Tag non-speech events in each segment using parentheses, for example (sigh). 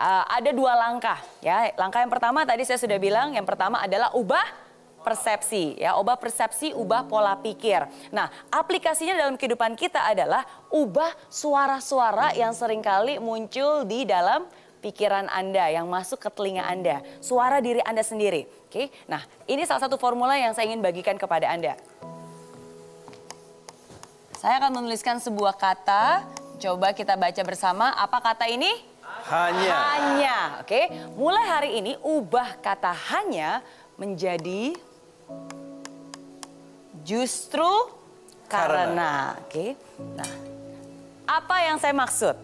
uh, ada dua langkah ya. Langkah yang pertama tadi saya sudah bilang, yang pertama adalah ubah persepsi ya, ubah persepsi, ubah pola pikir. Nah, aplikasinya dalam kehidupan kita adalah ubah suara-suara yang sering kali muncul di dalam pikiran Anda yang masuk ke telinga Anda, suara diri Anda sendiri. Oke. Nah, ini salah satu formula yang saya ingin bagikan kepada Anda. Saya akan menuliskan sebuah kata. Coba kita baca bersama. Apa kata ini? Hanya. Hanya. Oke. Mulai hari ini ubah kata hanya menjadi justru karena. Oke. Nah, apa yang saya maksud?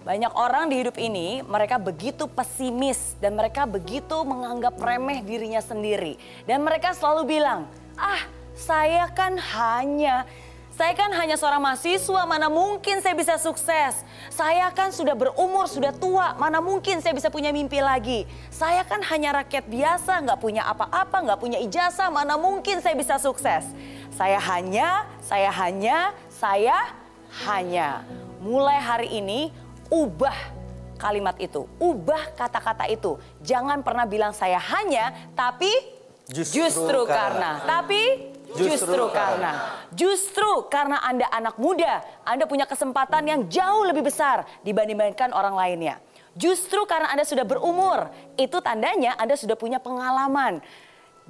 Banyak orang di hidup ini mereka begitu pesimis dan mereka begitu menganggap remeh dirinya sendiri. Dan mereka selalu bilang, ah saya kan hanya saya kan hanya seorang mahasiswa, mana mungkin saya bisa sukses. Saya kan sudah berumur, sudah tua, mana mungkin saya bisa punya mimpi lagi. Saya kan hanya rakyat biasa, nggak punya apa-apa, nggak punya ijazah, mana mungkin saya bisa sukses. Saya hanya, saya hanya, saya hanya. Mulai hari ini, ubah kalimat itu, ubah kata-kata itu. Jangan pernah bilang saya hanya, tapi justru, justru karena. karena. Tapi Justru, karena. Justru karena Anda anak muda, Anda punya kesempatan yang jauh lebih besar dibandingkan orang lainnya. Justru karena Anda sudah berumur, itu tandanya Anda sudah punya pengalaman.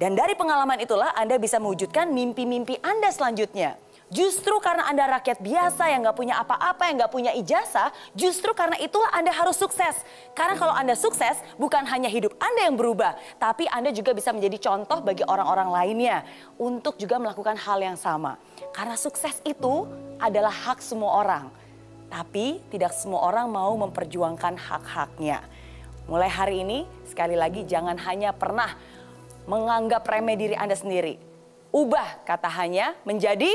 Dan dari pengalaman itulah Anda bisa mewujudkan mimpi-mimpi Anda selanjutnya. Justru karena Anda rakyat biasa yang nggak punya apa-apa, yang nggak punya ijazah, justru karena itulah Anda harus sukses. Karena kalau Anda sukses, bukan hanya hidup Anda yang berubah, tapi Anda juga bisa menjadi contoh bagi orang-orang lainnya untuk juga melakukan hal yang sama. Karena sukses itu adalah hak semua orang. Tapi tidak semua orang mau memperjuangkan hak-haknya. Mulai hari ini, sekali lagi jangan hanya pernah menganggap remeh diri Anda sendiri. Ubah kata hanya menjadi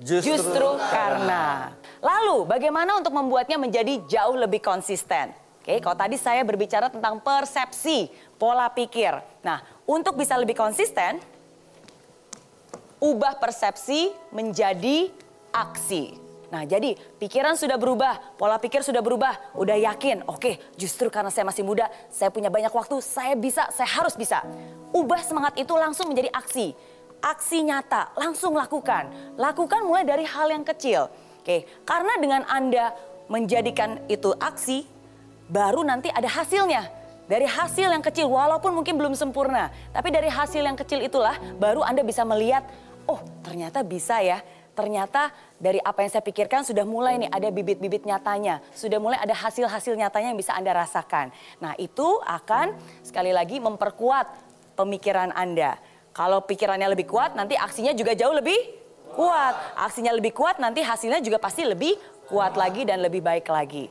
Justru, Justru karena. Lalu bagaimana untuk membuatnya menjadi jauh lebih konsisten? Oke, kalau tadi saya berbicara tentang persepsi, pola pikir. Nah, untuk bisa lebih konsisten, ubah persepsi menjadi aksi. Nah, jadi pikiran sudah berubah, pola pikir sudah berubah, udah yakin, oke, justru karena saya masih muda, saya punya banyak waktu, saya bisa, saya harus bisa. Ubah semangat itu langsung menjadi aksi aksi nyata, langsung lakukan. Lakukan mulai dari hal yang kecil. Oke, karena dengan Anda menjadikan itu aksi, baru nanti ada hasilnya. Dari hasil yang kecil, walaupun mungkin belum sempurna, tapi dari hasil yang kecil itulah baru Anda bisa melihat, oh ternyata bisa ya. Ternyata dari apa yang saya pikirkan sudah mulai nih ada bibit-bibit nyatanya. Sudah mulai ada hasil-hasil nyatanya yang bisa Anda rasakan. Nah itu akan sekali lagi memperkuat pemikiran Anda. Kalau pikirannya lebih kuat, nanti aksinya juga jauh lebih kuat. Aksinya lebih kuat, nanti hasilnya juga pasti lebih kuat lagi dan lebih baik lagi.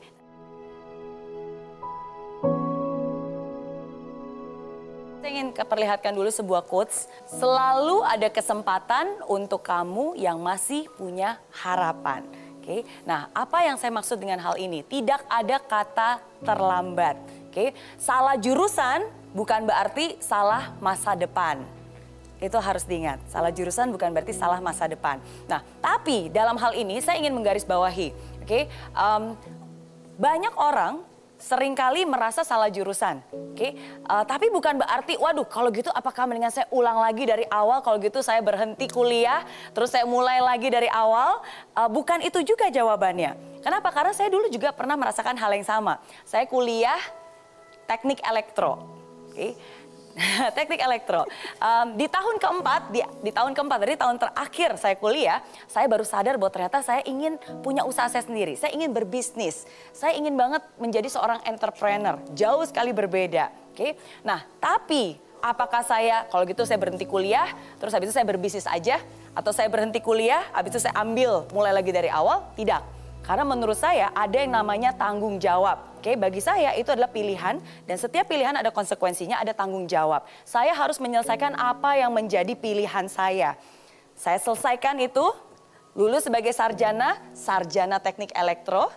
Saya ingin perlihatkan dulu sebuah quotes. Selalu ada kesempatan untuk kamu yang masih punya harapan. Oke, nah apa yang saya maksud dengan hal ini? Tidak ada kata terlambat. Oke, salah jurusan bukan berarti salah masa depan. Itu harus diingat. Salah jurusan bukan berarti salah masa depan. Nah, tapi dalam hal ini saya ingin menggarisbawahi, oke? Okay? Um, banyak orang sering kali merasa salah jurusan, oke? Okay? Uh, tapi bukan berarti, waduh, kalau gitu apakah mendingan saya ulang lagi dari awal? Kalau gitu saya berhenti kuliah, terus saya mulai lagi dari awal? Uh, bukan itu juga jawabannya. Kenapa? Karena saya dulu juga pernah merasakan hal yang sama. Saya kuliah teknik elektro, oke? Okay? (laughs) teknik elektro. Um, di tahun keempat, di, di tahun keempat, dari tahun terakhir saya kuliah, saya baru sadar bahwa ternyata saya ingin punya usaha saya sendiri. Saya ingin berbisnis. Saya ingin banget menjadi seorang entrepreneur. Jauh sekali berbeda. Oke, okay? nah tapi apakah saya kalau gitu saya berhenti kuliah, terus habis itu saya berbisnis aja, atau saya berhenti kuliah, habis itu saya ambil mulai lagi dari awal? Tidak. Karena menurut saya ada yang namanya tanggung jawab. Oke, bagi saya itu adalah pilihan dan setiap pilihan ada konsekuensinya, ada tanggung jawab. Saya harus menyelesaikan apa yang menjadi pilihan saya. Saya selesaikan itu, lulus sebagai sarjana, sarjana teknik elektro,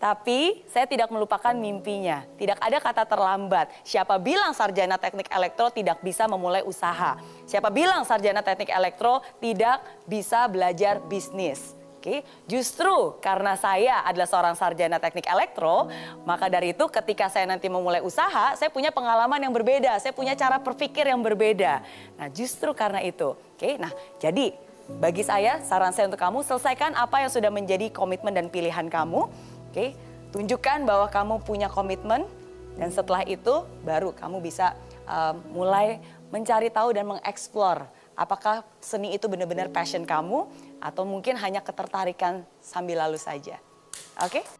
tapi saya tidak melupakan mimpinya. Tidak ada kata terlambat. Siapa bilang sarjana teknik elektro tidak bisa memulai usaha? Siapa bilang sarjana teknik elektro tidak bisa belajar bisnis? Oke, justru karena saya adalah seorang sarjana teknik elektro, maka dari itu ketika saya nanti memulai usaha, saya punya pengalaman yang berbeda, saya punya cara berpikir yang berbeda. Nah, justru karena itu. Oke, nah jadi bagi saya saran saya untuk kamu selesaikan apa yang sudah menjadi komitmen dan pilihan kamu. Oke, tunjukkan bahwa kamu punya komitmen dan setelah itu baru kamu bisa um, mulai mencari tahu dan mengeksplor apakah seni itu benar-benar passion kamu atau mungkin hanya ketertarikan sambil lalu saja. Oke? Okay?